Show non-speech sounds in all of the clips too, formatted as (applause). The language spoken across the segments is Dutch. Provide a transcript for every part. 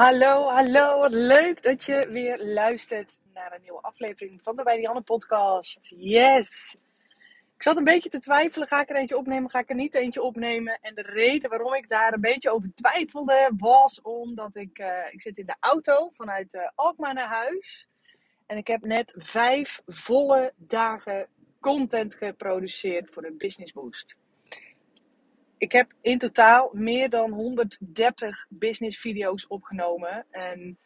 Hallo, hallo. Wat leuk dat je weer luistert naar een nieuwe aflevering van de Bij podcast. Yes! Ik zat een beetje te twijfelen. Ga ik er eentje opnemen? Ga ik er niet eentje opnemen? En de reden waarom ik daar een beetje over twijfelde was omdat ik, uh, ik zit in de auto vanuit uh, Alkmaar naar huis. En ik heb net vijf volle dagen content geproduceerd voor de Business Boost ik heb in totaal meer dan 130 business video's opgenomen. En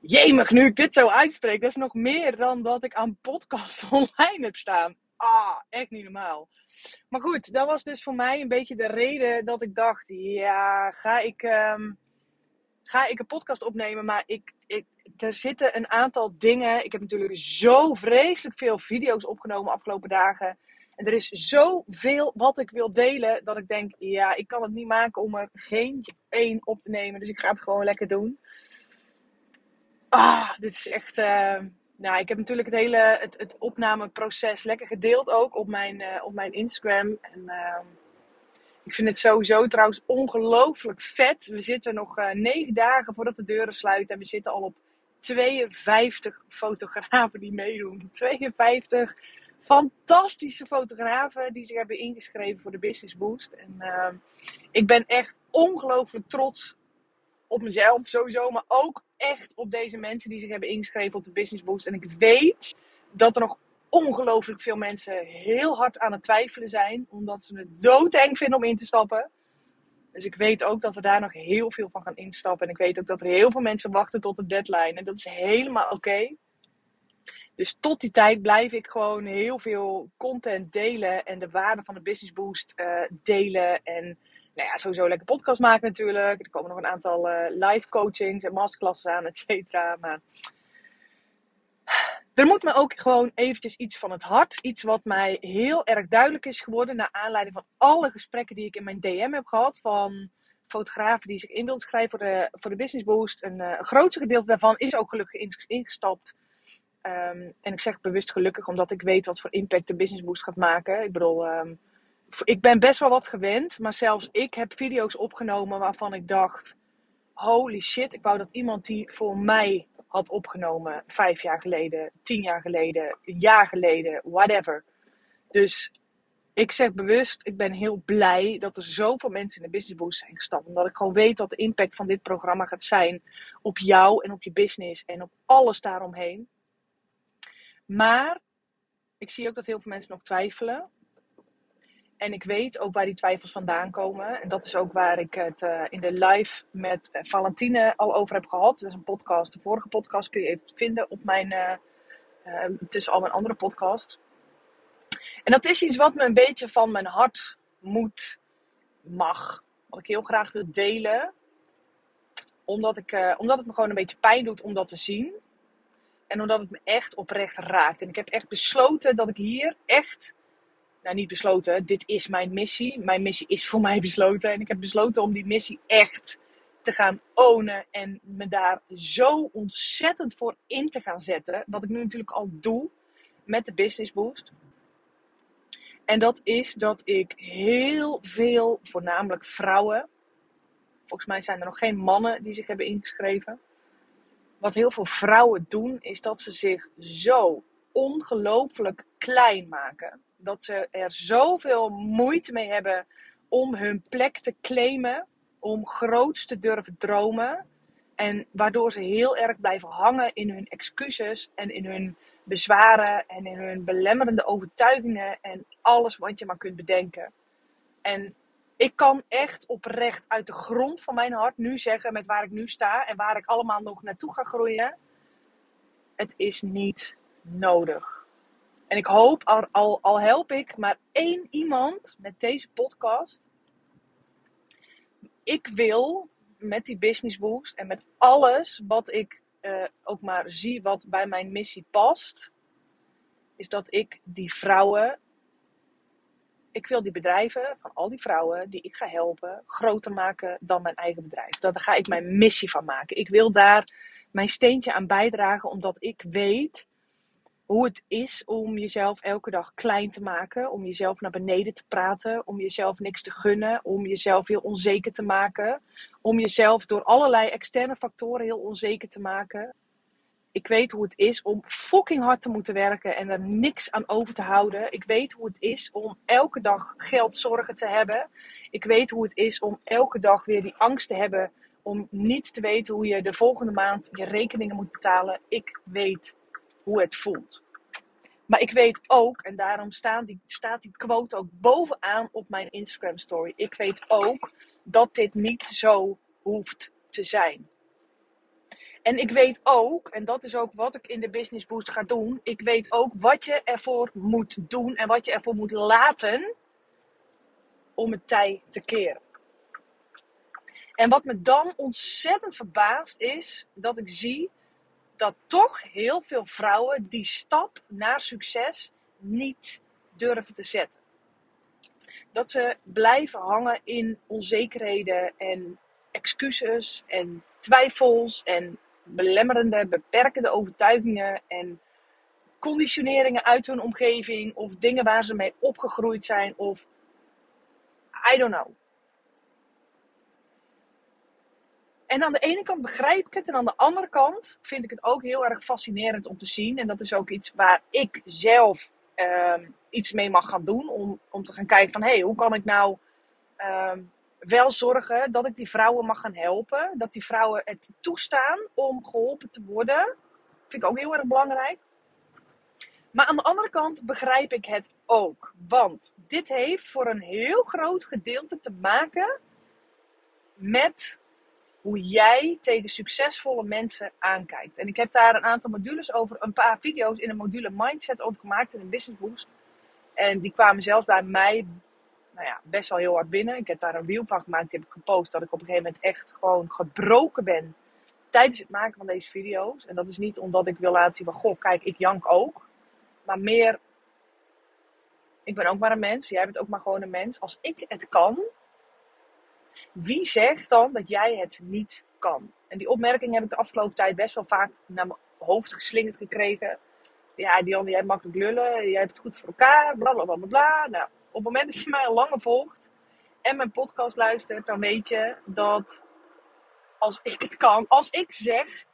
jemig, nu ik dit zo uitspreek, dat is nog meer dan dat ik aan podcasts (laughs) online heb staan. Ah, echt niet normaal. Maar goed, dat was dus voor mij een beetje de reden dat ik dacht: ja, ga ik, um, ga ik een podcast opnemen? Maar ik, ik, er zitten een aantal dingen. Ik heb natuurlijk zo vreselijk veel video's opgenomen afgelopen dagen. En er is zoveel wat ik wil delen, dat ik denk, ja, ik kan het niet maken om er geen één op te nemen. Dus ik ga het gewoon lekker doen. Ah, dit is echt... Uh, nou, ik heb natuurlijk het hele het, het opnameproces lekker gedeeld ook op mijn, uh, op mijn Instagram. En uh, ik vind het sowieso trouwens ongelooflijk vet. We zitten nog uh, negen dagen voordat de deuren sluiten. En we zitten al op 52 fotografen die meedoen. (laughs) 52 fantastische fotografen die zich hebben ingeschreven voor de Business Boost. En uh, ik ben echt ongelooflijk trots op mezelf sowieso, maar ook echt op deze mensen die zich hebben ingeschreven op de Business Boost. En ik weet dat er nog ongelooflijk veel mensen heel hard aan het twijfelen zijn, omdat ze het doodeng vinden om in te stappen. Dus ik weet ook dat we daar nog heel veel van gaan instappen. En ik weet ook dat er heel veel mensen wachten tot de deadline. En dat is helemaal oké. Dus tot die tijd blijf ik gewoon heel veel content delen en de waarde van de Business Boost uh, delen. En nou ja, sowieso lekker podcast maken natuurlijk. Er komen nog een aantal uh, live coachings en masterclasses aan, et cetera. Maar er moet me ook gewoon eventjes iets van het hart. Iets wat mij heel erg duidelijk is geworden. Naar aanleiding van alle gesprekken die ik in mijn DM heb gehad. Van fotografen die zich in wilden schrijven voor de, voor de Business Boost. Een, uh, grootste gedeelte daarvan is ook gelukkig ingestapt Um, en ik zeg bewust gelukkig, omdat ik weet wat voor impact de Business Boost gaat maken. Ik bedoel, um, ik ben best wel wat gewend, maar zelfs ik heb video's opgenomen waarvan ik dacht: holy shit, ik wou dat iemand die voor mij had opgenomen vijf jaar geleden, tien jaar geleden, een jaar geleden, whatever. Dus ik zeg bewust, ik ben heel blij dat er zoveel mensen in de Business Boost zijn gestapt. Omdat ik gewoon weet wat de impact van dit programma gaat zijn op jou en op je business en op alles daaromheen. Maar ik zie ook dat heel veel mensen nog twijfelen. En ik weet ook waar die twijfels vandaan komen. En dat is ook waar ik het uh, in de live met uh, Valentine al over heb gehad. Dat is een podcast. De vorige podcast kun je even vinden op mijn, uh, tussen al mijn andere podcasts. En dat is iets wat me een beetje van mijn hart moet, mag. Wat ik heel graag wil delen. Omdat, ik, omdat het me gewoon een beetje pijn doet om dat te zien. En omdat het me echt oprecht raakt. En ik heb echt besloten dat ik hier echt. Nou, niet besloten. Dit is mijn missie. Mijn missie is voor mij besloten. En ik heb besloten om die missie echt te gaan ownen. En me daar zo ontzettend voor in te gaan zetten. Wat ik nu natuurlijk al doe met de Business Boost. En dat is dat ik heel veel, voornamelijk vrouwen. Volgens mij zijn er nog geen mannen die zich hebben ingeschreven wat heel veel vrouwen doen, is dat ze zich zo ongelooflijk klein maken. Dat ze er zoveel moeite mee hebben om hun plek te claimen, om groots te durven dromen. En waardoor ze heel erg blijven hangen in hun excuses en in hun bezwaren en in hun belemmerende overtuigingen en alles wat je maar kunt bedenken. En ik kan echt oprecht uit de grond van mijn hart nu zeggen met waar ik nu sta en waar ik allemaal nog naartoe ga groeien. Het is niet nodig. En ik hoop, al, al, al help ik maar één iemand met deze podcast. Ik wil met die business en met alles wat ik uh, ook maar zie wat bij mijn missie past, is dat ik die vrouwen ik wil die bedrijven van al die vrouwen die ik ga helpen groter maken dan mijn eigen bedrijf. Daar ga ik mijn missie van maken. Ik wil daar mijn steentje aan bijdragen omdat ik weet hoe het is om jezelf elke dag klein te maken, om jezelf naar beneden te praten, om jezelf niks te gunnen, om jezelf heel onzeker te maken, om jezelf door allerlei externe factoren heel onzeker te maken. Ik weet hoe het is om fucking hard te moeten werken en er niks aan over te houden. Ik weet hoe het is om elke dag geldzorgen te hebben. Ik weet hoe het is om elke dag weer die angst te hebben om niet te weten hoe je de volgende maand je rekeningen moet betalen. Ik weet hoe het voelt. Maar ik weet ook, en daarom staat die, staat die quote ook bovenaan op mijn Instagram story. Ik weet ook dat dit niet zo hoeft te zijn. En ik weet ook, en dat is ook wat ik in de Business Boost ga doen. Ik weet ook wat je ervoor moet doen en wat je ervoor moet laten om het tij te keren. En wat me dan ontzettend verbaast is dat ik zie dat toch heel veel vrouwen die stap naar succes niet durven te zetten. Dat ze blijven hangen in onzekerheden en excuses en twijfels en belemmerende, beperkende overtuigingen en conditioneringen uit hun omgeving of dingen waar ze mee opgegroeid zijn of I don't know. En aan de ene kant begrijp ik het. En aan de andere kant vind ik het ook heel erg fascinerend om te zien. En dat is ook iets waar ik zelf ehm, iets mee mag gaan doen. Om, om te gaan kijken van, hé, hey, hoe kan ik nou ehm, wel zorgen dat ik die vrouwen mag gaan helpen. Dat die vrouwen het toestaan om geholpen te worden. Vind ik ook heel erg belangrijk. Maar aan de andere kant begrijp ik het ook. Want dit heeft voor een heel groot gedeelte te maken met hoe jij tegen succesvolle mensen aankijkt. En ik heb daar een aantal modules over, een paar video's in een module Mindset over gemaakt in een Business Boost. En die kwamen zelfs bij mij nou ja, best wel heel hard binnen. Ik heb daar een reel van gemaakt, die heb ik gepost, dat ik op een gegeven moment echt gewoon gebroken ben tijdens het maken van deze video's. En dat is niet omdat ik wil laten zien van, goh, kijk, ik jank ook. Maar meer, ik ben ook maar een mens, jij bent ook maar gewoon een mens. Als ik het kan, wie zegt dan dat jij het niet kan? En die opmerking heb ik de afgelopen tijd best wel vaak naar mijn hoofd geslingerd gekregen. Ja, Dion, jij hebt makkelijk lullen, jij hebt het goed voor elkaar, bla bla bla bla. Nou, op het moment dat je mij al langer volgt en mijn podcast luistert, dan weet je dat als ik het kan, als ik zeg,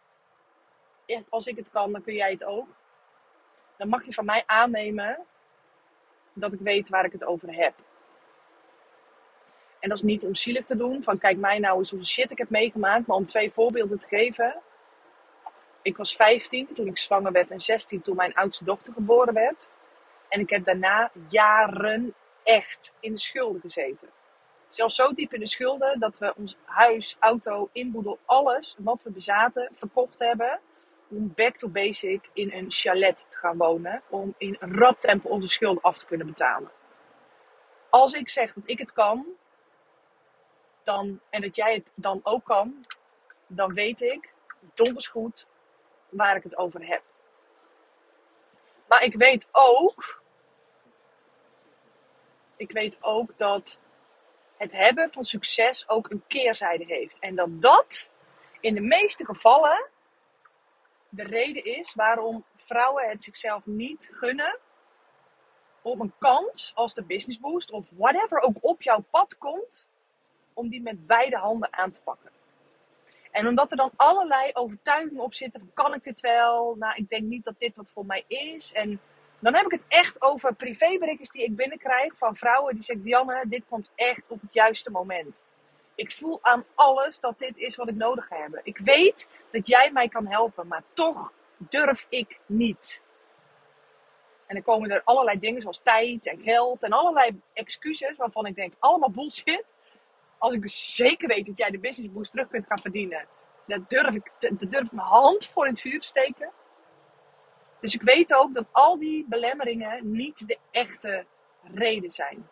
als ik het kan, dan kun jij het ook. Dan mag je van mij aannemen dat ik weet waar ik het over heb. En dat is niet om zielig te doen, van kijk mij nou eens hoeveel shit ik heb meegemaakt, maar om twee voorbeelden te geven. Ik was 15 toen ik zwanger werd en 16 toen mijn oudste dochter geboren werd. En ik heb daarna jaren echt in de schulden gezeten. Zelfs zo diep in de schulden dat we ons huis, auto, inboedel, alles wat we bezaten, verkocht hebben. Om back to basic in een chalet te gaan wonen. Om in rap tempo onze schulden af te kunnen betalen. Als ik zeg dat ik het kan, dan, en dat jij het dan ook kan, dan weet ik donders goed waar ik het over heb. Maar ik weet ook, ik weet ook dat het hebben van succes ook een keerzijde heeft. En dat dat in de meeste gevallen de reden is waarom vrouwen het zichzelf niet gunnen om een kans als de business boost of whatever ook op jouw pad komt, om die met beide handen aan te pakken. En omdat er dan allerlei overtuigingen op zitten kan ik dit wel? Nou, ik denk niet dat dit wat voor mij is. En dan heb ik het echt over privéberichtjes die ik binnenkrijg van vrouwen die zeggen: Dianne, dit komt echt op het juiste moment. Ik voel aan alles dat dit is wat ik nodig heb. Ik weet dat jij mij kan helpen, maar toch durf ik niet. En dan komen er allerlei dingen zoals tijd en geld en allerlei excuses waarvan ik denk: allemaal bullshit als ik zeker weet dat jij de business boost terug kunt gaan verdienen, dan durf ik, dan durf ik mijn hand voor in het vuur te steken. Dus ik weet ook dat al die belemmeringen niet de echte reden zijn.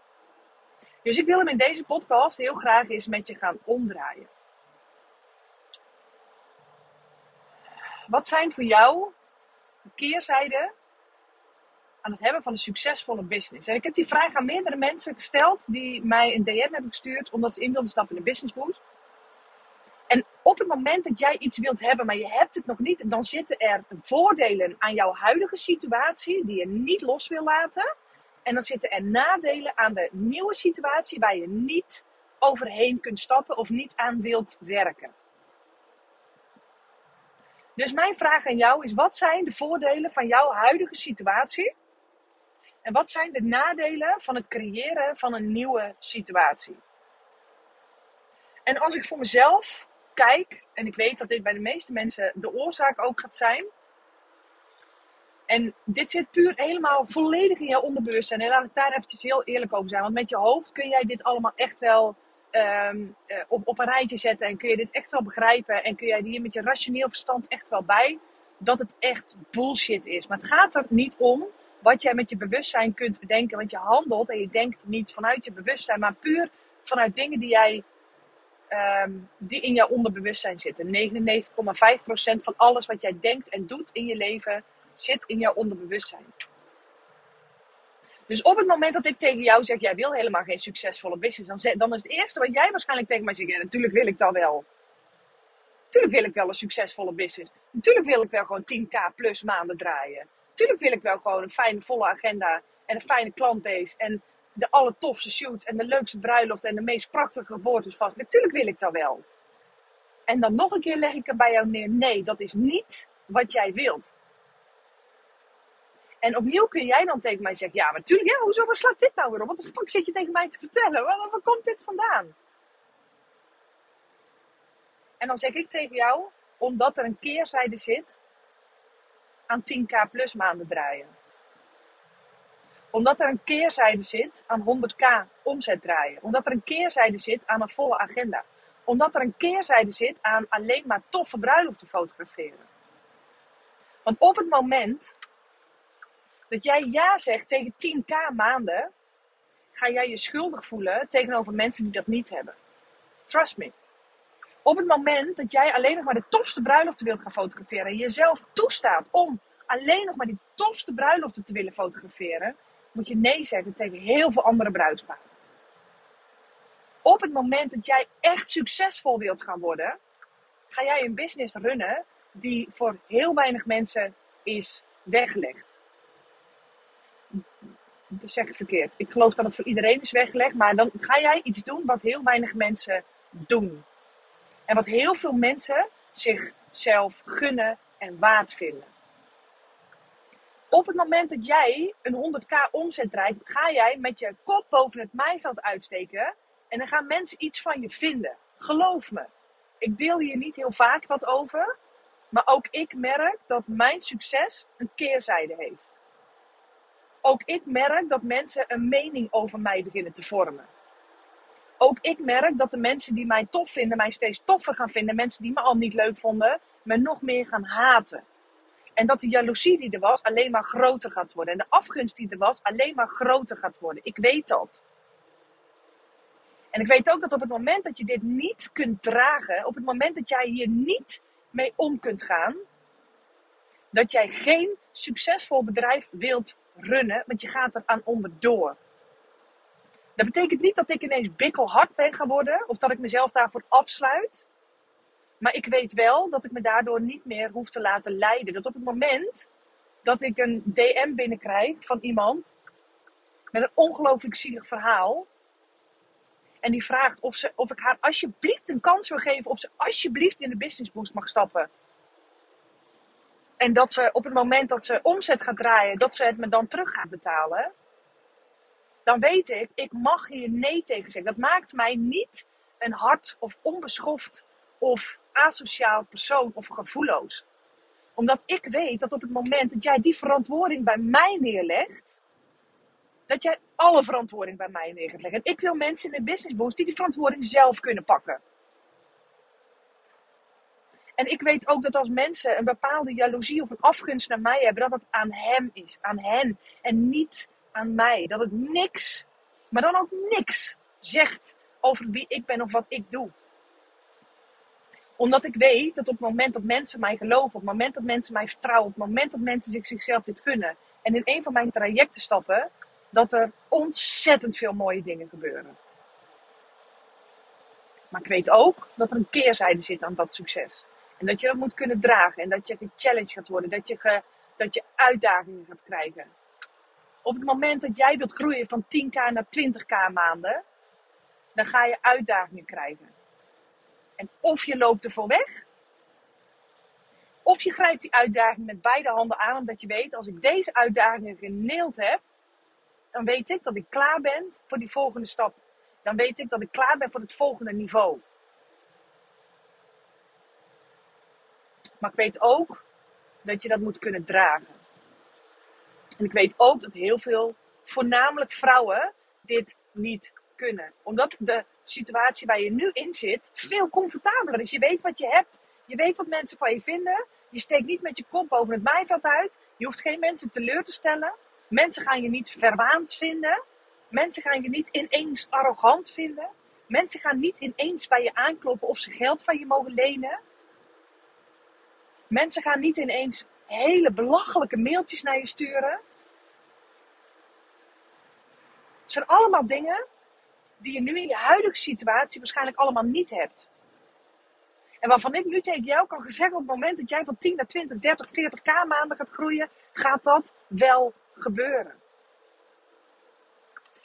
Dus ik wil hem in deze podcast heel graag eens met je gaan omdraaien. Wat zijn voor jou de keerzijden aan het hebben van een succesvolle business? En ik heb die vraag aan meerdere mensen gesteld die mij een DM hebben gestuurd omdat ze in wilden stappen in de Business Boost. En op het moment dat jij iets wilt hebben, maar je hebt het nog niet, dan zitten er voordelen aan jouw huidige situatie die je niet los wil laten. En dan zitten er nadelen aan de nieuwe situatie waar je niet overheen kunt stappen of niet aan wilt werken. Dus mijn vraag aan jou is: wat zijn de voordelen van jouw huidige situatie? En wat zijn de nadelen van het creëren van een nieuwe situatie? En als ik voor mezelf kijk, en ik weet dat dit bij de meeste mensen de oorzaak ook gaat zijn. En dit zit puur helemaal volledig in jouw onderbewustzijn. En laat ik daar eventjes heel eerlijk over zijn. Want met je hoofd kun jij dit allemaal echt wel Ehm, eh, op, op een rijtje zetten en kun je dit echt wel begrijpen en kun jij hier met je rationeel verstand echt wel bij dat het echt bullshit is. Maar het gaat er niet om wat jij met je bewustzijn kunt bedenken, want je handelt en je denkt niet vanuit je bewustzijn, maar puur vanuit dingen die jij ehm, die in jouw onderbewustzijn zitten. 99,5% van alles wat jij denkt en doet in je leven zit in jouw onderbewustzijn. Dus op het moment dat ik tegen jou zeg, jij wil helemaal geen succesvolle business, dan, dan is het eerste wat jij waarschijnlijk tegen mij zegt, ja, natuurlijk wil ik dat wel. Natuurlijk wil ik wel een succesvolle business. Natuurlijk wil ik wel gewoon 10k plus maanden draaien. Natuurlijk wil ik wel gewoon een fijne, volle agenda en een fijne klantbase en de allertofste shoots en de leukste bruiloft en de meest prachtige geboortes vast. Natuurlijk wil ik dat wel. En dan nog een keer leg ik er bij jou neer, nee, dat is niet wat jij wilt. En opnieuw kun jij dan tegen mij zeggen: Ja, maar natuurlijk, ja, hoezo, waar slaat dit nou weer op? Wat de fuck zit je tegen mij te vertellen? Waar, waar komt dit vandaan? En dan zeg ik tegen jou: Omdat er een keerzijde zit aan 10k plus maanden draaien. Omdat er een keerzijde zit aan 100k omzet draaien. Omdat er een keerzijde zit aan een volle agenda. Omdat er een keerzijde zit aan alleen maar toffe bruiloften fotograferen. Want op het moment dat jij ja zegt tegen 10k maanden, ga jij je schuldig voelen tegenover mensen die dat niet hebben. Trust me. Op het moment dat jij alleen nog maar de tofste bruiloften wilt gaan fotograferen en jezelf toestaat om alleen nog maar die tofste bruiloften te willen fotograferen, moet je nee zeggen tegen heel veel andere bruidsparen. Op het moment dat jij echt succesvol wilt gaan worden, ga jij een business runnen die voor heel weinig mensen is weggelegd dat zeg ik verkeerd. Ik geloof dat het voor iedereen is weggelegd. Maar dan ga jij iets doen wat heel weinig mensen doen. En wat heel veel mensen zichzelf gunnen en waard vinden. Op het moment dat jij een 100k omzet draait, ga jij met je kop boven het maaiveld uitsteken. En dan gaan mensen iets van je vinden. Geloof me. Ik deel hier niet heel vaak wat over. Maar ook ik merk dat mijn succes een keerzijde heeft ook ik merk dat mensen een mening over mij beginnen te vormen. Ook ik merk dat de mensen die mij tof vinden, mij steeds toffer gaan vinden. Mensen die me al niet leuk vonden, me nog meer gaan haten. En dat de jaloezie die er was alleen maar groter gaat worden. En de afgunst die er was alleen maar groter gaat worden. Ik weet dat. En ik weet ook dat op het moment dat je dit niet kunt dragen, op het moment dat jij hier niet mee om kunt gaan, dat jij geen succesvol bedrijf wilt runnen, want je gaat er aan onderdoor. Dat betekent niet dat ik ineens bikkelhard ben geworden of dat ik mezelf daarvoor afsluit. Maar ik weet wel dat ik me daardoor niet meer hoef te laten leiden. Dat op het moment dat ik een DM binnenkrijg van iemand met een ongelooflijk zielig verhaal. En die vraagt of, ze, of ik haar alsjeblieft een kans wil geven. Of ze alsjeblieft in de business boost mag stappen. En dat ze op het moment dat ze omzet gaat draaien, dat ze het me dan terug gaat betalen. Dan weet ik, ik mag hier nee tegen zeggen. Dat maakt mij niet een hard of onbeschoft of asociaal persoon of gevoelloos. Omdat ik weet dat op het moment dat jij die verantwoording bij mij neerlegt, dat jij alle verantwoording bij mij neer gaat leggen. En ik wil mensen in de business boost die die verantwoording zelf kunnen pakken. En ik weet ook dat als mensen een bepaalde jaloezie of een afgunst naar mij hebben, dat het aan hem is, aan hen en niet aan mij. Dat het niks, maar dan ook niks zegt over wie ik ben of wat ik doe. Omdat ik weet dat op het moment dat mensen mij geloven, op het moment dat mensen mij vertrouwen, op het moment dat mensen zich zichzelf dit gunnen en in een van mijn trajecten stappen, dat er ontzettend veel mooie dingen gebeuren. Maar ik weet ook dat er een keerzijde zit aan dat succes. En dat je dat moet kunnen dragen. En dat je gechallenged gaat worden. Dat je, dat je uitdagingen gaat krijgen. Op het moment dat jij wilt groeien van 10k naar 20k maanden, dan ga je uitdagingen krijgen. En of je loopt ervoor weg, of je grijpt die uitdaging met beide handen aan, omdat je weet, als ik deze uitdagingen geneeld heb, dan weet ik dat ik klaar ben voor die volgende stap. Dan weet ik dat ik klaar ben voor het volgende niveau. Maar ik weet ook dat je dat moet kunnen dragen. En ik weet ook dat heel veel, voornamelijk vrouwen, dit niet kunnen. Omdat de situatie waar je nu in zit veel comfortabeler is. Je weet wat je hebt. Je weet wat mensen van je vinden. Je steekt niet met je kop boven het maaiveld uit. Je hoeft geen mensen teleur te stellen. Mensen gaan je niet verwaand vinden. Mensen gaan je niet ineens arrogant vinden. Mensen gaan niet ineens bij je aankloppen of ze geld van je mogen lenen. Mensen gaan niet ineens hele belachelijke mailtjes naar je sturen. Het zijn allemaal dingen die je nu in je huidige situatie waarschijnlijk allemaal niet hebt. En waarvan ik nu tegen jou kan zeggen, op het moment dat jij van 10 naar 20, 30, 40k maanden gaat groeien, gaat dat wel gebeuren.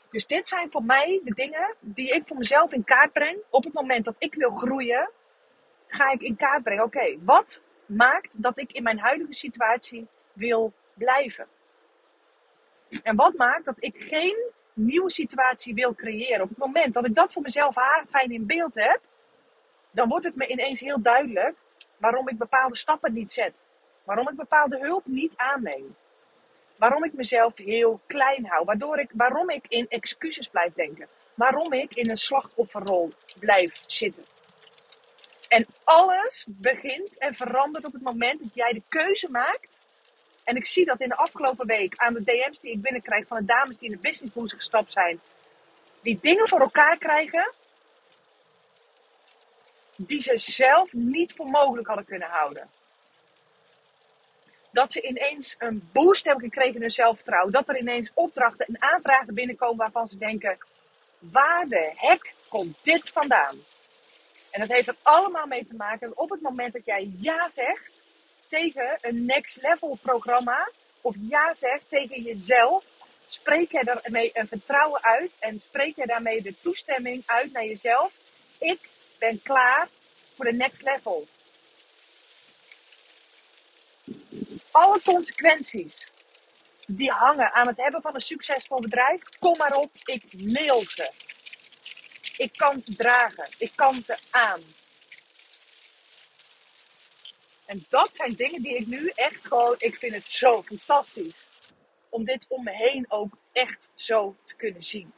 Dus dit zijn voor mij de dingen die ik voor mezelf in kaart breng. Op het moment dat ik wil groeien, ga ik in kaart brengen. Oké, wat maakt dat ik in mijn huidige situatie wil blijven? En wat maakt dat ik geen nieuwe situatie wil creëren? Op het moment dat ik dat voor mezelf fijn in beeld heb, dan wordt het me ineens heel duidelijk waarom ik bepaalde stappen niet zet. Waarom ik bepaalde hulp niet aanneem. Waarom ik mezelf heel klein hou. Waardoor ik, waarom ik in excuses blijf denken. Waarom ik in een slachtofferrol blijf zitten. En alles begint en verandert op het moment dat jij de keuze maakt. En ik zie dat in de afgelopen week aan de DM's die ik binnenkrijg van de dames die in de business boost gestapt zijn. Die dingen voor elkaar krijgen die ze zelf niet voor mogelijk hadden kunnen houden. Dat ze ineens een boost hebben gekregen in hun zelfvertrouwen. Dat er ineens opdrachten en aanvragen binnenkomen waarvan ze denken: waar de hek komt dit vandaan? En dat heeft er allemaal mee te maken dat op het moment dat jij ja zegt tegen een next level programma, of ja zegt tegen jezelf, spreek je daarmee een vertrouwen uit en spreek je daarmee de toestemming uit naar jezelf. Ik ben klaar voor de next level. Alle consequenties die hangen aan het hebben van een succesvol bedrijf, kom maar op, ik mail ze. Ik kan ze dragen, ik kan ze aan. En dat zijn dingen die ik nu echt gewoon, ik vind het zo fantastisch. Om dit om me heen ook echt zo te kunnen zien.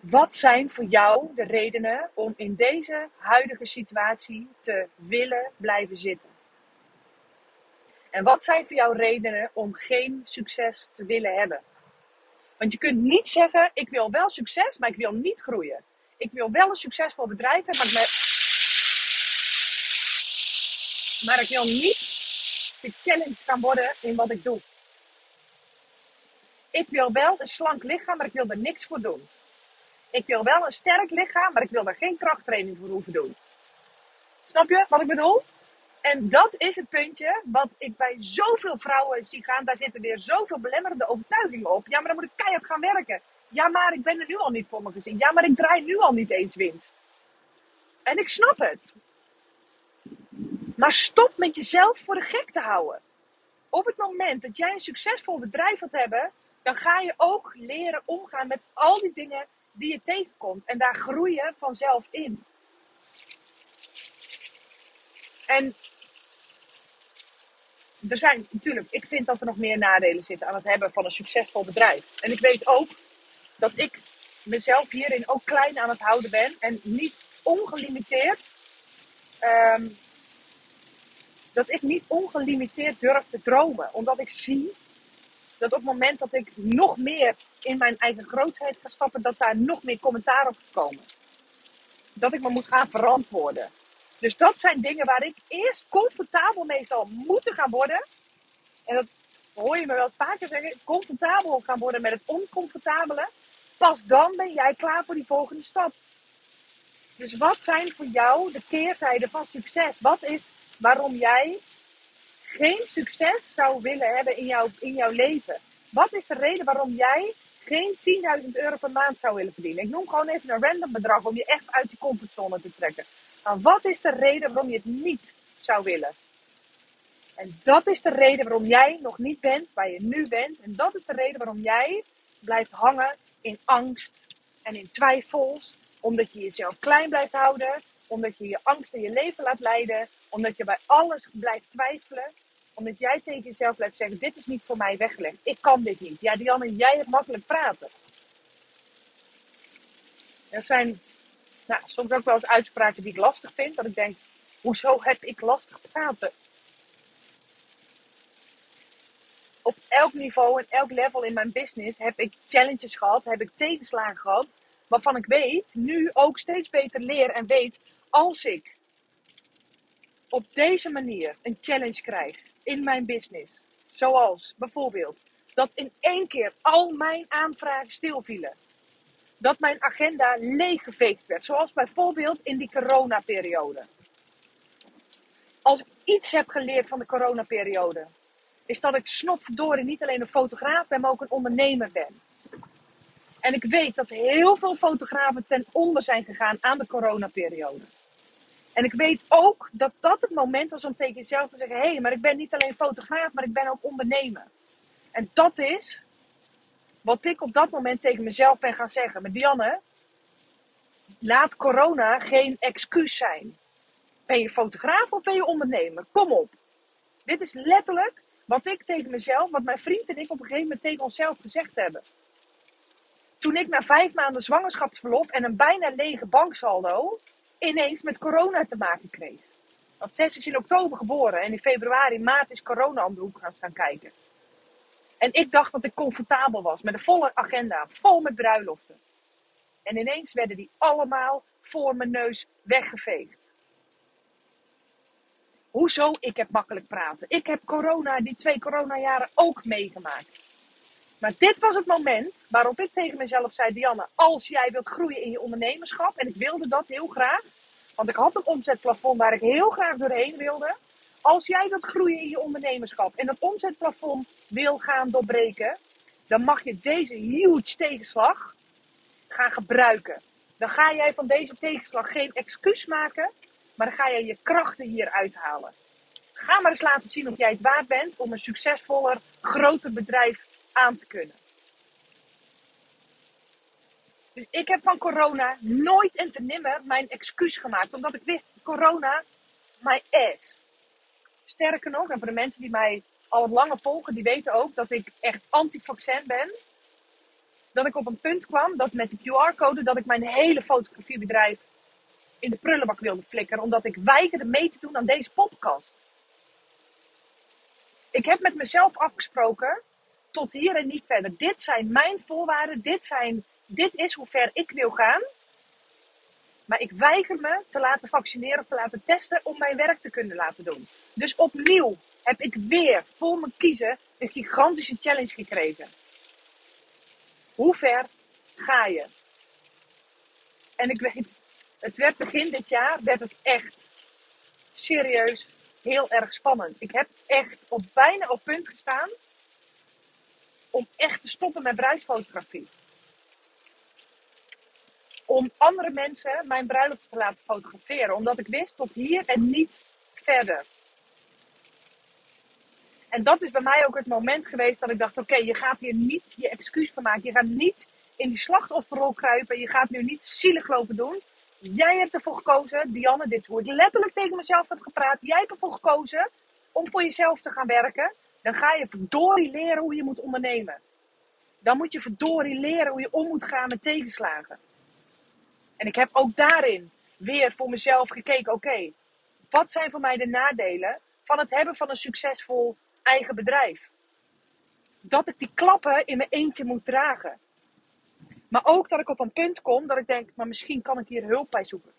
Wat zijn voor jou de redenen om in deze huidige situatie te willen blijven zitten? En wat zijn voor jou redenen om geen succes te willen hebben? Want je kunt niet zeggen: ik wil wel succes, maar ik wil niet groeien. Ik wil wel een succesvol bedrijf hebben, maar ik, maar ik wil niet gechallenged gaan worden in wat ik doe. Ik wil wel een slank lichaam, maar ik wil er niks voor doen. Ik wil wel een sterk lichaam, maar ik wil er geen krachttraining voor hoeven doen. Snap je wat ik bedoel? En dat is het puntje wat ik bij zoveel vrouwen zie gaan. Daar zitten weer zoveel belemmerende overtuigingen op. Ja, maar dan moet ik keihard gaan werken. Ja, maar ik ben er nu al niet voor mijn gezin. Ja, maar ik draai nu al niet eens winst. En ik snap het. Maar stop met jezelf voor de gek te houden. Op het moment dat jij een succesvol bedrijf wilt hebben, dan ga je ook leren omgaan met al die dingen die je tegenkomt. En daar groei je vanzelf in. En er zijn natuurlijk, ik vind dat er nog meer nadelen zitten aan het hebben van een succesvol bedrijf. En ik weet ook dat ik mezelf hierin ook klein aan het houden ben en niet ongelimiteerd. Um, dat ik niet ongelimiteerd durf te dromen. Omdat ik zie dat op het moment dat ik nog meer in mijn eigen grootheid ga stappen, dat daar nog meer commentaar op komen. Dat ik me moet gaan verantwoorden. Dus dat zijn dingen waar ik eerst comfortabel mee zal moeten gaan worden. En dat hoor je me wel vaker zeggen. Comfortabel gaan worden met het oncomfortabele. pas dan ben jij klaar voor die volgende stap. Dus wat zijn voor jou de keerzijden van succes? Wat is waarom jij geen succes zou willen hebben in jouw, in jouw leven? Wat is de reden waarom jij geen 10.000 euro per maand zou willen verdienen? Ik noem gewoon even een random bedrag om je echt uit je comfortzone te trekken. Maar wat is de reden waarom je het niet zou willen? En dat is de reden waarom jij nog niet bent waar je nu bent. En dat is de reden waarom jij blijft hangen in angst en in twijfels. Omdat je jezelf klein blijft houden. Omdat je je angst in je leven laat leiden. Omdat je bij alles blijft twijfelen. Omdat jij tegen jezelf blijft zeggen: Dit is niet voor mij weggelegd. Ik kan dit niet. Ja, Dianne, jij hebt makkelijk praten. Er zijn nou, soms ook wel eens uitspraken die ik lastig vind. Dat ik denk: Hoezo heb ik lastig praten? op elk niveau en elk level in mijn business heb ik challenges gehad, heb ik tegenslagen gehad, waarvan ik weet, nu ook steeds beter leer en weet, als ik op deze manier een challenge krijg in mijn business, zoals bijvoorbeeld dat in één keer al mijn aanvragen stilvielen, dat mijn agenda leeggeveegd werd, zoals bijvoorbeeld in die coronaperiode. Als ik iets heb geleerd van de coronaperiode, is dat ik snopverdorie niet alleen een fotograaf ben, maar ook een ondernemer ben. En ik weet dat heel veel fotografen ten onder zijn gegaan aan de coronaperiode. En ik weet ook dat dat het moment was om tegen jezelf te zeggen: hé, hey, maar ik ben niet alleen fotograaf, maar ik ben ook ondernemer. En dat is wat ik op dat moment tegen mezelf ben gaan zeggen. Maar Dianne, laat corona geen excuus zijn. Ben je fotograaf of ben je ondernemer? Kom op. Dit is letterlijk wat ik tegen mezelf, wat mijn vriend en ik op een gegeven moment tegen onszelf gezegd hebben. Toen ik na vijf maanden zwangerschapsverlof en een bijna lege banksaldo ineens met corona te maken kreeg. Want Tess is in oktober geboren en in februari, maart is corona om de hoek gaan kijken. En ik dacht dat ik comfortabel was met een volle agenda, vol met bruiloften. En ineens werden die allemaal voor mijn neus weggeveegd. Hoezo? Ik heb makkelijk praten. Ik heb corona, die twee coronajaren ook meegemaakt. Maar dit was het moment waarop ik tegen mezelf zei: Dianne, als jij wilt groeien in je ondernemerschap, en ik wilde dat heel graag, want ik had een omzetplafond waar ik heel graag doorheen wilde. Als jij wilt groeien in je ondernemerschap en dat omzetplafond wil gaan doorbreken, dan mag je deze huge tegenslag gaan gebruiken. Dan ga jij van deze tegenslag geen excuus maken, maar dan ga je je krachten hier uithalen. Ga maar eens laten zien of jij het waard bent om een succesvoller, groter bedrijf aan te kunnen. Dus ik heb van corona nooit en te nimmer mijn excuus gemaakt. Omdat ik wist, corona, my ass. Sterker nog, en voor de mensen die mij al wat langer volgen, die weten ook dat ik echt anti-vaccin ben. Dat ik op een punt kwam dat met de QR-code dat ik mijn hele fotografiebedrijf in de prullenbak wilde flikkeren, omdat ik weigerde mee te doen aan deze podcast. Ik heb met mezelf afgesproken, tot hier en niet verder. Dit zijn mijn voorwaarden, dit, zijn, dit is hoe ver ik wil gaan. Maar ik weiger me te laten vaccineren of te laten testen om mijn werk te kunnen laten doen. Dus opnieuw heb ik weer voor mijn kiezen een gigantische challenge gekregen. Hoe ver ga je? En ik weet het werd begin dit jaar, werd het echt serieus heel erg spannend. Ik heb echt op bijna op punt gestaan om echt te stoppen met bruidsfotografie. Om andere mensen mijn bruiloft te laten fotograferen. Omdat ik wist tot hier en niet verder. En dat is bij mij ook het moment geweest dat ik dacht: oké, je gaat hier niet je excuus van maken. Je gaat niet in die slachtofferrol kruipen. Je gaat nu niet zielig lopen doen. Jij hebt ervoor gekozen, Dianne, dit wordt letterlijk tegen mezelf heb gepraat. Jij hebt ervoor gekozen om voor jezelf te gaan werken. Dan ga je verdorie leren hoe je moet ondernemen. Dan moet je verdorie leren hoe je om moet gaan met tegenslagen. En ik heb ook daarin weer voor mezelf gekeken: oké, wat zijn voor mij de nadelen van het hebben van een succesvol eigen bedrijf? Dat ik die klappen in mijn eentje moet dragen. Maar ook dat ik op een punt kom dat ik denk, maar misschien kan ik hier hulp bij zoeken.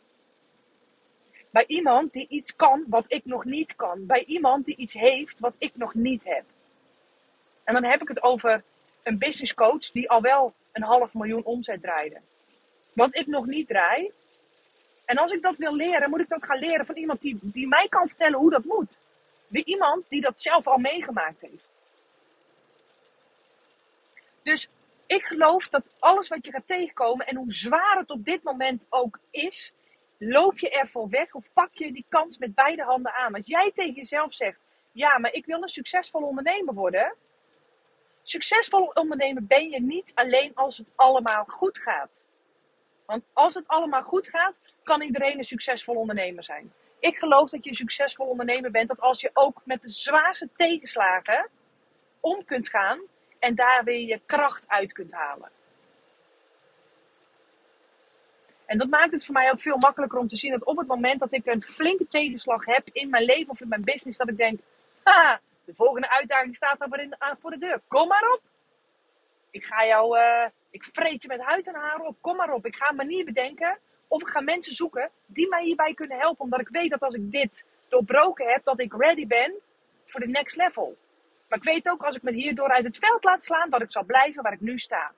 Bij iemand die iets kan wat ik nog niet kan. Bij iemand die iets heeft wat ik nog niet heb. En dan heb ik het over een business coach die al wel een half miljoen omzet draaide. Wat ik nog niet draai. En als ik dat wil leren, moet ik dat gaan leren van iemand die, die mij kan vertellen hoe dat moet. Die iemand die dat zelf al meegemaakt heeft. Dus ik geloof dat alles wat je gaat tegenkomen en hoe zwaar het op dit moment ook is, loop je ervoor weg of pak je die kans met beide handen aan. Als jij tegen jezelf zegt, ja, maar ik wil een succesvol ondernemer worden. Succesvol ondernemer ben je niet alleen als het allemaal goed gaat. Want als het allemaal goed gaat, kan iedereen een succesvol ondernemer zijn. Ik geloof dat je een succesvol ondernemer bent, dat als je ook met de zwaarste tegenslagen om kunt gaan en daar weer je kracht uit kunt halen. En dat maakt het voor mij ook veel makkelijker om te zien dat op het moment dat ik een flinke tegenslag heb in mijn leven of in mijn business, dat ik denk, haha, de volgende uitdaging staat daar voor de deur. Kom maar op. Ik ga jou, uh, ik vreet je met huid en haar op. Kom maar op. Ik ga een manier bedenken of ik ga mensen zoeken die mij hierbij kunnen helpen. Omdat ik weet dat als ik dit doorbroken heb, dat ik ready ben voor de next level. Maar ik weet ook als ik me hierdoor uit het veld laat slaan, dat ik zal blijven waar ik nu sta.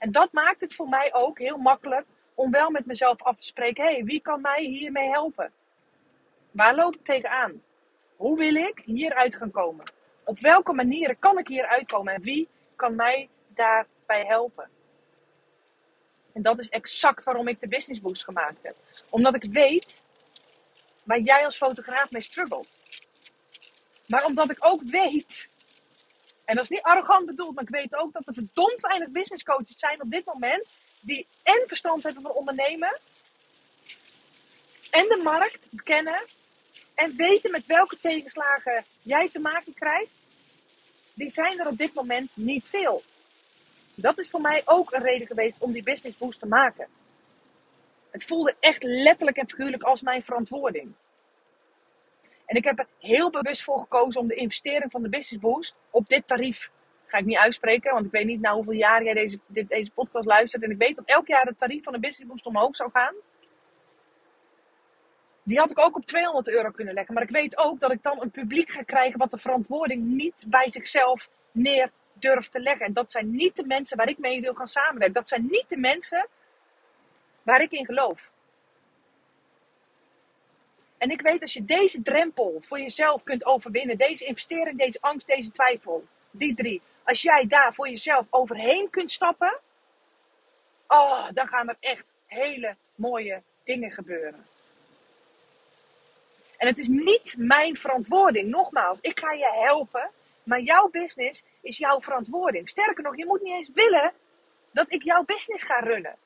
En dat maakt het voor mij ook heel makkelijk om wel met mezelf af te spreken: hé, hey, wie kan mij hiermee helpen? Waar loop ik tegenaan? Hoe wil ik hieruit gaan komen? Op welke manieren kan ik hieruit komen en wie kan mij daarbij helpen? En dat is exact waarom ik de Business Boost gemaakt heb. Omdat ik weet waar jij als fotograaf mee struggelt. Maar omdat ik ook weet, en dat is niet arrogant bedoeld, maar ik weet ook dat er verdomd weinig business coaches zijn op dit moment die en verstand hebben van ondernemen en de markt kennen en weten met welke tegenslagen jij te maken krijgt, die zijn er op dit moment niet veel. Dat is voor mij ook een reden geweest om die business boost te maken. Het voelde echt letterlijk en figuurlijk als mijn verantwoording. En ik heb er heel bewust voor gekozen om de investering van de Business Boost op dit tarief. Ga ik niet uitspreken, want ik weet niet nou hoeveel jaar jij deze, dit, deze podcast luistert. En ik weet dat elk jaar het tarief van de Business Boost omhoog zou gaan. Die had ik ook op 200 euro kunnen leggen. Maar ik weet ook dat ik dan een publiek ga krijgen wat de verantwoording niet bij zichzelf neer durft te leggen. En dat zijn niet de mensen waar ik mee wil gaan samenwerken. Dat zijn niet de mensen waar ik in geloof. En ik weet als je deze drempel voor jezelf kunt overwinnen, deze investering, deze angst, deze twijfel, die drie, als jij daar voor jezelf overheen kunt stappen, oh, dan gaan er echt hele mooie dingen gebeuren. En het is niet mijn verantwoording. Nogmaals, ik ga je helpen, maar jouw business is jouw verantwoording. Sterker nog, je moet niet eens willen dat ik jouw business ga runnen.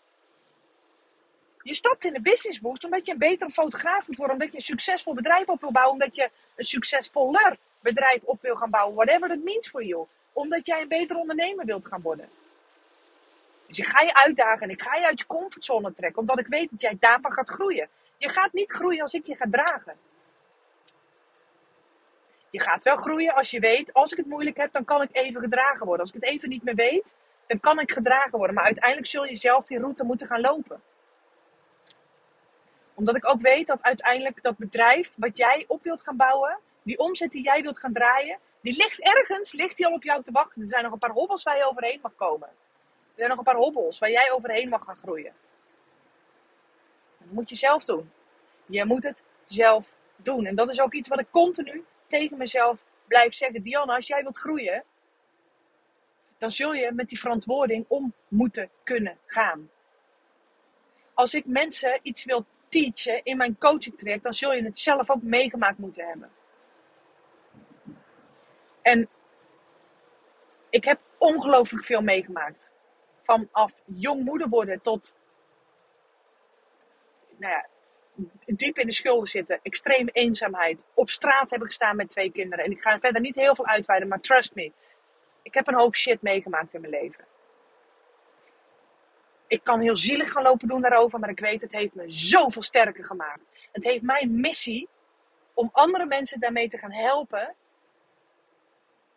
Je stapt in de business boost omdat je een betere fotograaf moet worden, omdat je een succesvol bedrijf op wil bouwen, omdat je een succesvoller bedrijf op wil gaan bouwen, whatever that means for you. Omdat jij een betere ondernemer wilt gaan worden. Dus ik ga je uitdagen en ik ga je uit je comfortzone trekken, omdat ik weet dat jij daarvan gaat groeien. Je gaat niet groeien als ik je ga dragen. Je gaat wel groeien als je weet, als ik het moeilijk heb, dan kan ik even gedragen worden. Als ik het even niet meer weet, dan kan ik gedragen worden. Maar uiteindelijk zul je zelf die route moeten gaan lopen omdat ik ook weet dat uiteindelijk dat bedrijf wat jij op wilt gaan bouwen, die omzet die jij wilt gaan draaien, die ligt ergens, ligt die al op jou te wachten. Er zijn nog een paar hobbels waar je overheen mag komen. Er zijn nog een paar hobbels waar jij overheen mag gaan groeien. Dat moet je zelf doen. Je moet het zelf doen. En dat is ook iets wat ik continu tegen mezelf blijf zeggen. Diana, als jij wilt groeien, dan zul je met die verantwoording om moeten kunnen gaan. Als ik mensen iets wil teachen in mijn coaching traject, dan zul je het zelf ook meegemaakt moeten hebben. En ik heb ongelooflijk veel meegemaakt. Vanaf jong moeder worden tot nou ja, diep in de schulden zitten, extreme eenzaamheid, op straat hebben gestaan met twee kinderen. En ik ga verder niet heel veel uitweiden, maar trust me, ik heb een hoop shit meegemaakt in mijn leven ik kan heel zielig gaan lopen doen daarover, maar ik weet, het heeft me zoveel sterker gemaakt. Het heeft mijn missie om andere mensen daarmee te gaan helpen.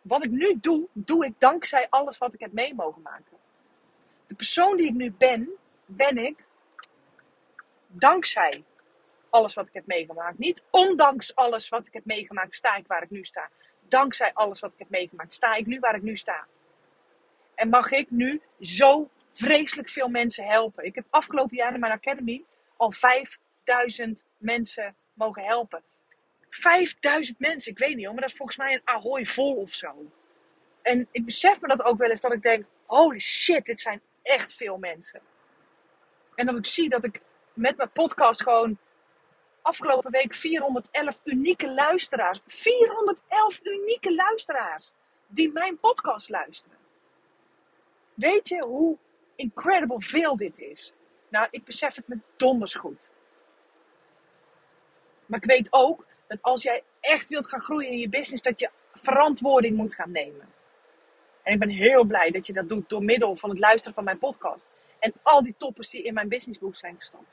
Wat ik nu doe, doe ik dankzij alles wat ik heb mee mogen maken. De persoon die ik nu ben, ben ik dankzij alles wat ik heb meegemaakt. Niet ondanks alles wat ik heb meegemaakt, sta ik waar ik nu sta. Dankzij alles wat ik heb meegemaakt, sta ik nu waar ik nu sta. En mag ik nu zo vreselijk veel mensen helpen. Ik heb afgelopen jaar in mijn academy al 5000 mensen mogen helpen. 5000 mensen, ik weet niet hoor, maar dat is volgens mij een Ahoy vol of zo. En ik besef me dat ook wel eens dat ik denk: holy shit, dit zijn echt veel mensen. En dat ik zie dat ik met mijn podcast gewoon afgelopen week 411 unieke luisteraars. 411 unieke luisteraars die mijn podcast luisteren. Weet je hoe incredible veel dit is? Nou, ik besef het me donders goed. Maar ik weet ook dat als jij echt wilt gaan groeien in je business, dat je verantwoording moet gaan nemen. En ik ben heel blij dat je dat doet door middel van het luisteren van mijn podcast. En al die toppers die in mijn businessboek zijn gestapt.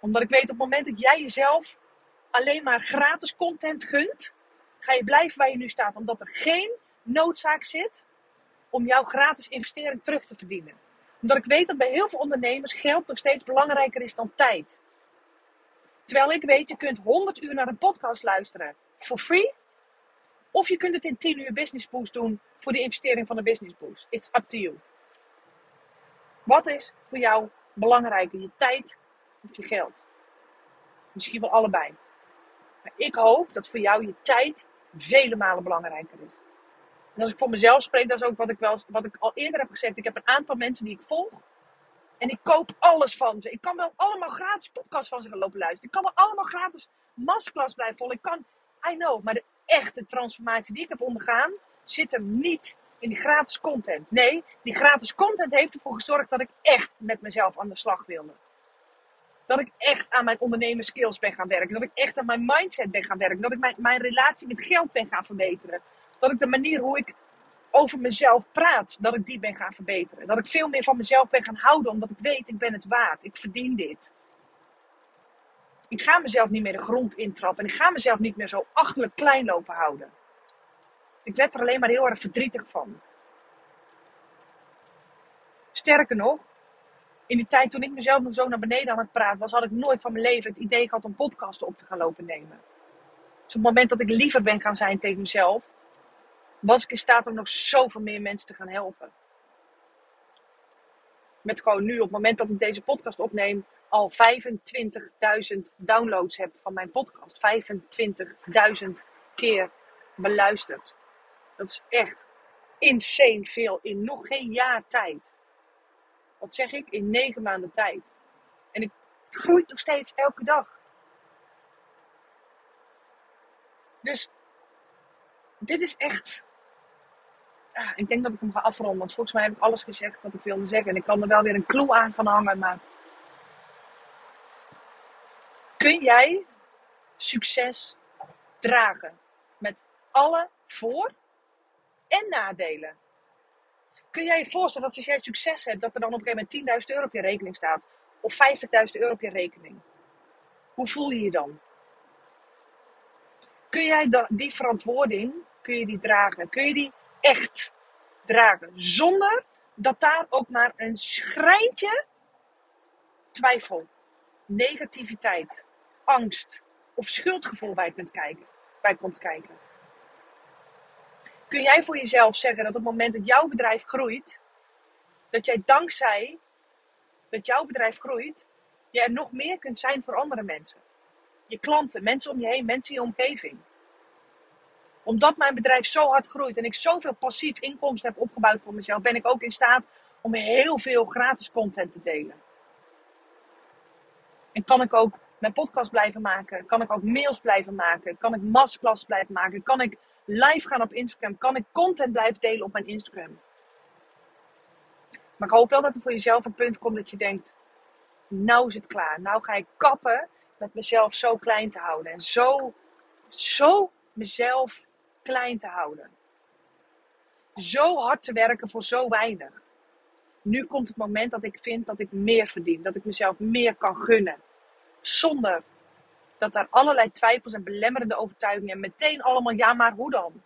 Omdat ik weet op het moment dat jij jezelf alleen maar gratis content gunt, ga je blijven waar je nu staat. Omdat er geen noodzaak zit om jouw gratis investering terug te verdienen. Omdat ik weet dat bij heel veel ondernemers geld nog steeds belangrijker is dan tijd. Terwijl ik weet, je kunt 100 uur naar een podcast luisteren for free. Of je kunt het in 10 uur business boost doen voor de investering van de business boost. It's up to you. Wat is voor jou belangrijker, je tijd of je geld? Misschien wel allebei. Maar ik hoop dat voor jou je tijd vele malen belangrijker is. En als ik voor mezelf spreek, dat is ook wat ik, wel, wat ik al eerder heb gezegd. Ik heb een aantal mensen die ik volg. En ik koop alles van ze. Ik kan wel allemaal gratis podcasts van ze gaan lopen luisteren. Ik kan wel allemaal gratis masterclass blijven volgen. Ik kan, I know, maar de echte transformatie die ik heb ondergaan, zit hem niet in die gratis content. Nee, die gratis content heeft ervoor gezorgd dat ik echt met mezelf aan de slag wilde. Dat ik echt aan mijn ondernemerskills ben gaan werken. Dat ik echt aan mijn mindset ben gaan werken. Dat ik mijn, mijn relatie met geld ben gaan verbeteren. Dat ik de manier hoe ik over mezelf praat, dat ik die ben gaan verbeteren. Dat ik veel meer van mezelf ben gaan houden, omdat ik weet, ik ben het waard. Ik verdien dit. Ik ga mezelf niet meer de grond intrappen. En ik ga mezelf niet meer zo achterlijk klein lopen houden. Ik werd er alleen maar heel erg verdrietig van. Sterker nog, in die tijd toen ik mezelf nog zo naar beneden aan het praten was, had ik nooit van mijn leven het idee gehad om podcasten op te gaan lopen nemen. Dus op het moment dat ik liever ben gaan zijn tegen mezelf, was ik in staat om nog zoveel meer mensen te gaan helpen. Met gewoon nu, op het moment dat ik deze podcast opneem, al 25.000 downloads heb van mijn podcast. 25.000 keer beluisterd. Dat is echt insane veel in nog geen jaar tijd. Wat zeg ik? In negen maanden tijd. En het groeit nog steeds elke dag. Dus dit is echt. Ja, ik denk dat ik hem ga afronden. Want volgens mij heb ik alles gezegd wat ik wilde zeggen. En ik kan er wel weer een clue aan gaan hangen. Maar kun jij succes dragen? Met alle voor- en nadelen. Kun jij je voorstellen dat als jij succes hebt, dat er dan op een gegeven moment 10.000 euro op je rekening staat? Of 50.000 euro op je rekening? Hoe voel je je dan? Kun jij die verantwoording, kun je die dragen? Kun je die echt dragen? Zonder dat daar ook maar een schrijntje twijfel, negativiteit, angst of schuldgevoel bij, kunt kijken, komt kijken. Kun jij voor jezelf zeggen dat op het moment dat jouw bedrijf groeit, dat jij dankzij dat jouw bedrijf groeit, je er nog meer kunt zijn voor andere mensen? Je klanten, mensen om je heen, mensen in je omgeving. Omdat mijn bedrijf zo hard groeit en ik zoveel passief inkomsten heb opgebouwd voor mezelf, ben ik ook in staat om heel veel gratis content te delen. En kan ik ook mijn podcast blijven maken? Kan ik ook mails blijven maken? Kan ik masterclass blijven maken? Kan ik live gaan op Instagram? Kan ik content blijven delen op mijn Instagram? Maar ik hoop wel dat er voor jezelf een punt komt dat je denkt: nou is het klaar. Nou ga ik kappen met mezelf zo klein te houden. En zo, zo mezelf klein te houden. Zo hard te werken voor zo weinig. Nu komt het moment dat ik vind dat ik meer verdien. Dat ik mezelf meer kan gunnen. Zonder dat daar allerlei twijfels en belemmerende overtuigingen en meteen allemaal ja, maar hoe dan?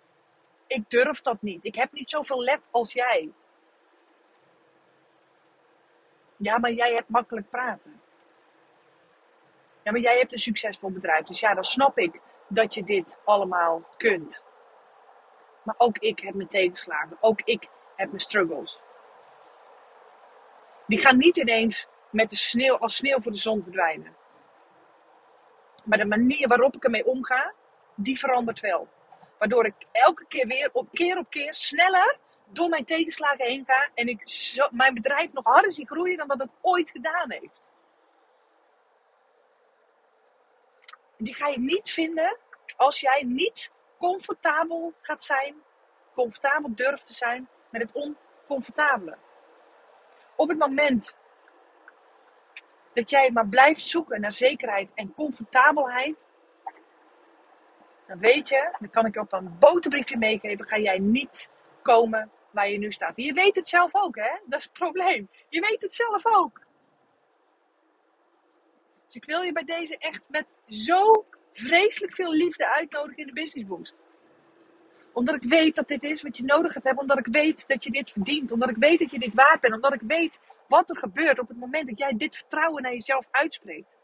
Ik durf dat niet. Ik heb niet zoveel lef als jij. Ja, maar jij hebt makkelijk praten. Ja, maar jij hebt een succesvol bedrijf. Dus ja, dan snap ik dat je dit allemaal kunt. Maar ook ik heb mijn tegenslagen. Ook ik heb mijn struggles. Die gaan niet ineens met de sneeuw, als sneeuw voor de zon verdwijnen. Maar de manier waarop ik ermee omga, die verandert wel. Waardoor ik elke keer weer op keer op keer sneller door mijn tegenslagen heen ga. En ik mijn bedrijf nog harder zie groeien dan dat het ooit gedaan heeft. Die ga je niet vinden als jij niet comfortabel gaat zijn. Comfortabel durft te zijn met het oncomfortabele. Op het moment dat jij maar blijft zoeken naar zekerheid en comfortabelheid, dan weet je, dan kan ik je op een boterbriefje meegeven, ga jij niet komen waar je nu staat. Je weet het zelf ook, hè? Dat is het probleem. Je weet het zelf ook. Dus ik wil je bij deze echt met zo vreselijk veel liefde uitnodigen in de Business Boost. Omdat ik weet dat dit is wat je nodig hebt. Omdat ik weet dat je dit verdient. Omdat ik weet dat je dit waard bent. Omdat ik weet wat er gebeurt op het moment dat jij dit vertrouwen naar jezelf uitspreekt.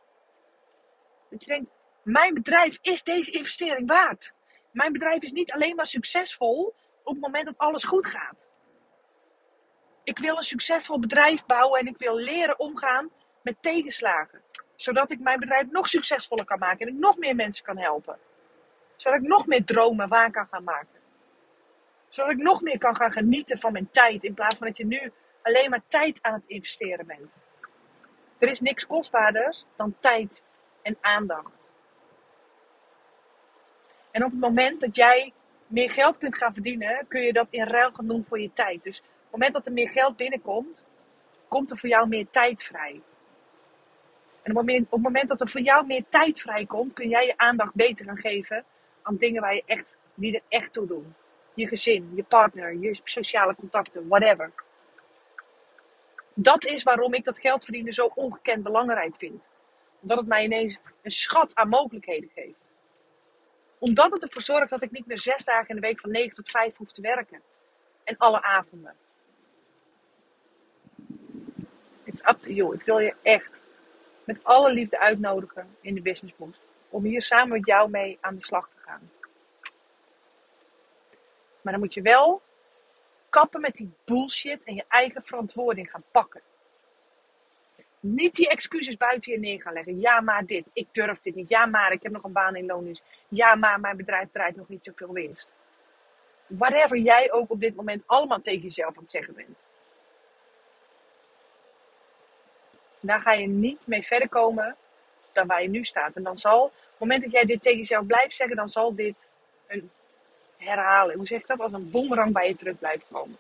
Dat je denkt, mijn bedrijf is deze investering waard. Mijn bedrijf is niet alleen maar succesvol op het moment dat alles goed gaat. Ik wil een succesvol bedrijf bouwen en ik wil leren omgaan met tegenslagen. Zodat ik mijn bedrijf nog succesvoller kan maken en ik nog meer mensen kan helpen. Zodat ik nog meer dromen waar kan gaan maken. Zodat ik nog meer kan gaan genieten van mijn tijd in plaats van dat je nu alleen maar tijd aan het investeren bent. Er is niks kostbaarder dan tijd en aandacht. En op het moment dat jij meer geld kunt gaan verdienen, kun je dat in ruil doen voor je tijd. Dus op het moment dat er meer geld binnenkomt, komt er voor jou meer tijd vrij. En op het, moment, dat er voor jou meer tijd vrijkomt, kun jij je aandacht beter gaan geven aan dingen waar je echt, die er echt toe doen. Je gezin, je partner, je sociale contacten, whatever. Dat is waarom ik dat geld verdienen zo ongekend belangrijk vind. Omdat het mij ineens een schat aan mogelijkheden geeft. Omdat het ervoor zorgt dat ik niet meer zes dagen in de week van 9 tot 5 hoef te werken. En alle avonden. It's up to you. Ik wil je echt met alle liefde uitnodigen in de Business Boost. Om hier samen met jou mee aan de slag te gaan. Maar dan moet je wel kappen met die bullshit en je eigen verantwoording gaan pakken. Niet die excuses buiten je neer gaan leggen. Ja, maar dit. Ik durf dit niet. Ja, maar ik heb nog een baan in loondienst. Ja, maar mijn bedrijf draait nog niet zoveel winst. Whatever jij ook op dit moment allemaal tegen jezelf aan het zeggen bent. Daar ga je niet mee verder komen dan waar je nu staat. En dan zal, op het moment dat jij dit tegen jezelf blijft zeggen, dan zal dit een herhalen. Hoe zeg ik dat? Als een boemerang bij je terug blijft komen.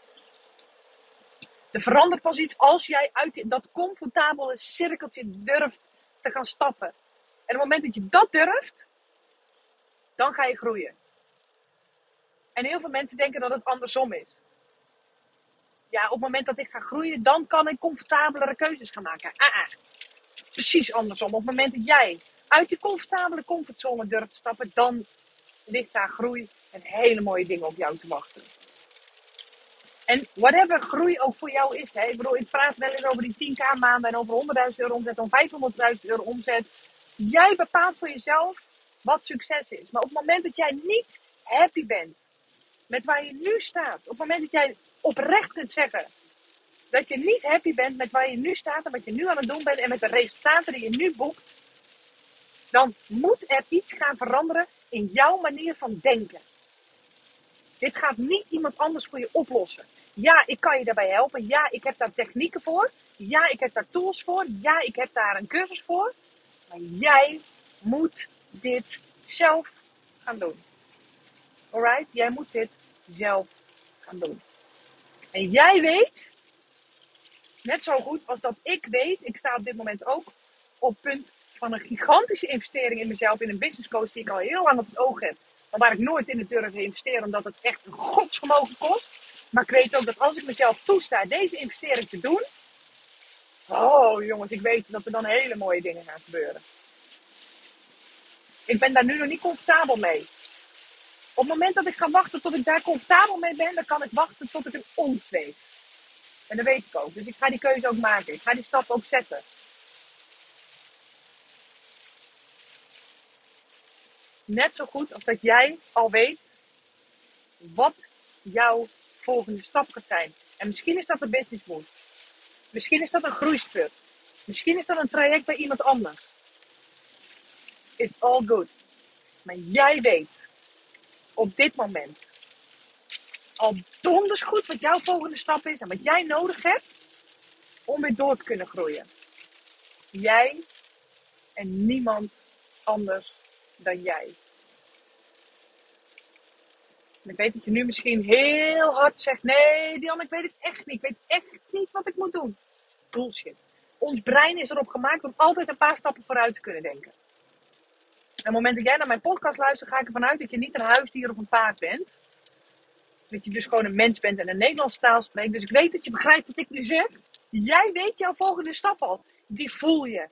Er verandert pas iets als jij uit dat comfortabele cirkeltje durft te gaan stappen. En op het moment dat je dat durft, dan ga je groeien. En heel veel mensen denken dat het andersom is. Ja, op het moment dat ik ga groeien, dan kan ik comfortabelere keuzes gaan maken. Ah, ah. Precies andersom. Op het moment dat jij uit die comfortabele comfortzone durft te stappen, dan ligt daar groei en hele mooie dingen op jou te wachten. En whatever groei ook voor jou is. Hè, ik bedoel, ik praat wel eens over die 10k maanden en over 100.000 euro omzet, om 500.000 euro omzet. Jij bepaalt voor jezelf wat succes is. Maar op het moment dat jij niet happy bent met waar je nu staat, op het moment dat jij oprecht kunt zeggen dat je niet happy bent met waar je nu staat en wat je nu aan het doen bent en met de resultaten die je nu boekt, dan moet er iets gaan veranderen in jouw manier van denken. Dit gaat niet iemand anders voor je oplossen. Ja, ik kan je daarbij helpen. Ja, ik heb daar technieken voor. Ja, ik heb daar tools voor. Ja, ik heb daar een cursus voor. Maar jij moet dit zelf gaan doen. Alright? Jij moet dit zelf gaan doen. En jij weet, net zo goed als dat ik weet, ik sta op dit moment ook op punt van een gigantische investering in mezelf, in een business coach die ik al heel lang op het oog heb. Maar waar ik nooit in het durf te investeren, omdat het echt een godsvermogen kost. Maar ik weet ook dat als ik mezelf toesta deze investering te doen. Oh jongens, ik weet dat er dan hele mooie dingen gaan gebeuren. Ik ben daar nu nog niet comfortabel mee. Op het moment dat ik ga wachten tot ik daar comfortabel mee ben, dan kan ik wachten tot ik een ons. En dat weet ik ook. Dus ik ga die keuze ook maken. Ik ga die stap ook zetten. Net zo goed als dat jij al weet wat jouw volgende stap gaat zijn. En misschien is dat een business move. Misschien is dat een groeispurt. Misschien is dat een traject bij iemand anders. It's all good. Maar jij weet op dit moment al donders goed wat jouw volgende stap is en wat jij nodig hebt om weer door te kunnen groeien. Jij en niemand anders dan jij. Ik weet dat je nu misschien heel hard zegt: Nee, Dion, ik weet het echt niet. Ik weet echt niet wat ik moet doen. Bullshit. Ons brein is erop gemaakt om altijd een paar stappen vooruit te kunnen denken. En op het moment dat jij naar mijn podcast luistert, ga ik ervan uit dat je niet een huisdier of een paard bent. Dat je dus gewoon een mens bent en een Nederlandse taal spreekt. Dus ik weet dat je begrijpt wat ik nu zeg. Jij weet jouw volgende stap al. Die voel je.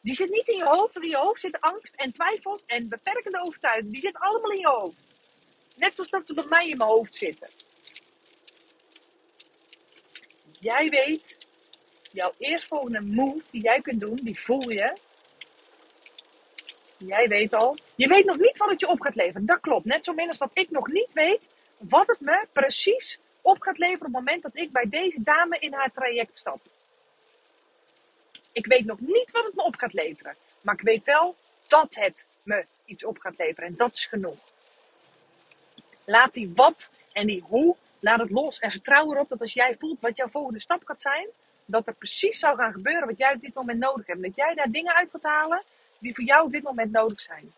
Die zit niet in je hoofd. In je hoofd zit angst en twijfels en beperkende overtuiging. Die zit allemaal in je hoofd. Net zoals dat ze bij mij in mijn hoofd zitten. Jij weet, jouw eerstvolgende move die jij kunt doen, die voel je. Jij weet al. Je weet nog niet wat het je op gaat leveren. Dat klopt. Net zo min als dat ik nog niet weet wat het me precies op gaat leveren op het moment dat ik bij deze dame in haar traject stap. Ik weet nog niet wat het me op gaat leveren. Maar ik weet wel dat het me iets op gaat leveren. En dat is genoeg. Laat die wat en die hoe, laat het los. En vertrouw erop dat als jij voelt wat jouw volgende stap gaat zijn, dat er precies zou gaan gebeuren wat jij op dit moment nodig hebt. Dat jij daar dingen uit gaat halen die voor jou op dit moment nodig zijn.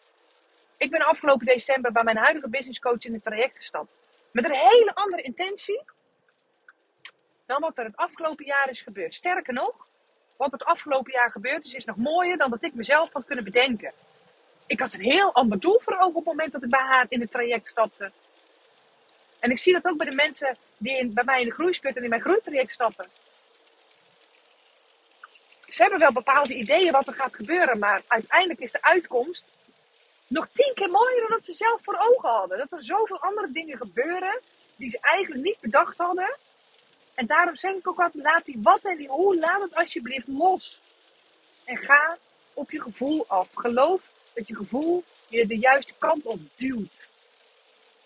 Ik ben afgelopen december bij mijn huidige businesscoach in het traject gestapt. Met een hele andere intentie dan wat er het afgelopen jaar is gebeurd. Sterker nog, wat het afgelopen jaar gebeurd is, is nog mooier dan dat ik mezelf had kunnen bedenken. Ik had een heel ander doel voor ogen op het moment dat ik bij haar in het traject stapte. En ik zie dat ook bij de mensen die bij mij in de groeispurt en in mijn groeitraject stappen. Ze hebben wel bepaalde ideeën wat er gaat gebeuren, maar uiteindelijk is de uitkomst nog tien keer mooier dan dat ze zelf voor ogen hadden. Dat er zoveel andere dingen gebeuren die ze eigenlijk niet bedacht hadden. En daarom zeg ik ook altijd, laat die wat en die hoe, laat het alsjeblieft los. En ga op je gevoel af. Geloof dat je gevoel je de juiste kant op duwt.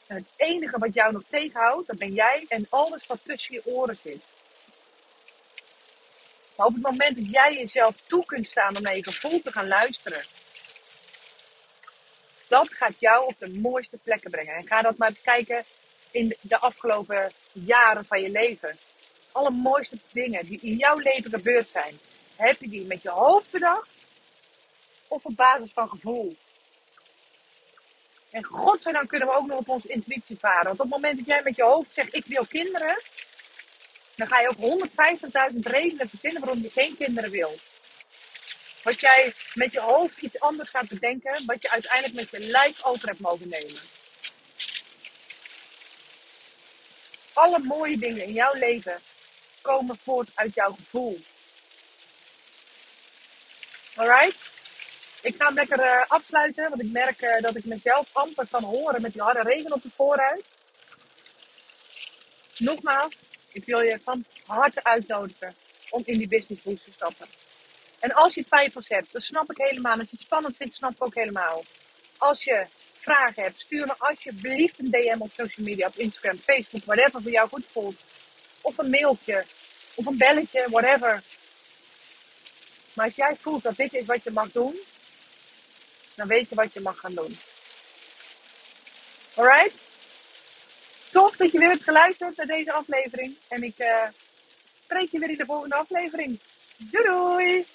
En het enige wat jou nog tegenhoudt, dat ben jij en alles wat tussen je oren zit. Maar op het moment dat jij jezelf toe kunt staan om naar je gevoel te gaan luisteren, dat gaat jou op de mooiste plekken brengen. En ga dat maar eens kijken in de afgelopen jaren van je leven. Alle mooiste dingen die in jouw leven gebeurd zijn, heb je die met je hoofd bedacht of op basis van gevoel? En godzijdank kunnen we ook nog op onze intuïtie varen. Want op het moment dat jij met je hoofd zegt, ik wil kinderen, dan ga je ook 150.000 redenen verzinnen waarom je geen kinderen wil. Wat jij met je hoofd iets anders gaat bedenken, wat je uiteindelijk met je lijf over hebt mogen nemen. Alle mooie dingen in jouw leven komen voort uit jouw gevoel. Alright? Ik ga hem lekker uh, afsluiten, want ik merk uh, dat ik mezelf amper kan horen met die harde regen op de vooruit. Nogmaals, ik wil je van harte uitnodigen om in die business boost te stappen. En als je twijfels hebt, dan snap ik helemaal. Als je het spannend vindt, snap ik ook helemaal. Als je vragen hebt, stuur me alsjeblieft een DM op social media, op Instagram, Facebook, whatever voor jou goed voelt. Of een mailtje, of een belletje, whatever. Maar als jij voelt dat dit is wat je mag doen, dan weet je wat je mag gaan doen. Alright? Tof dat je weer hebt geluisterd naar deze aflevering. En ik uh, spreek je weer in de volgende aflevering. Doei doei!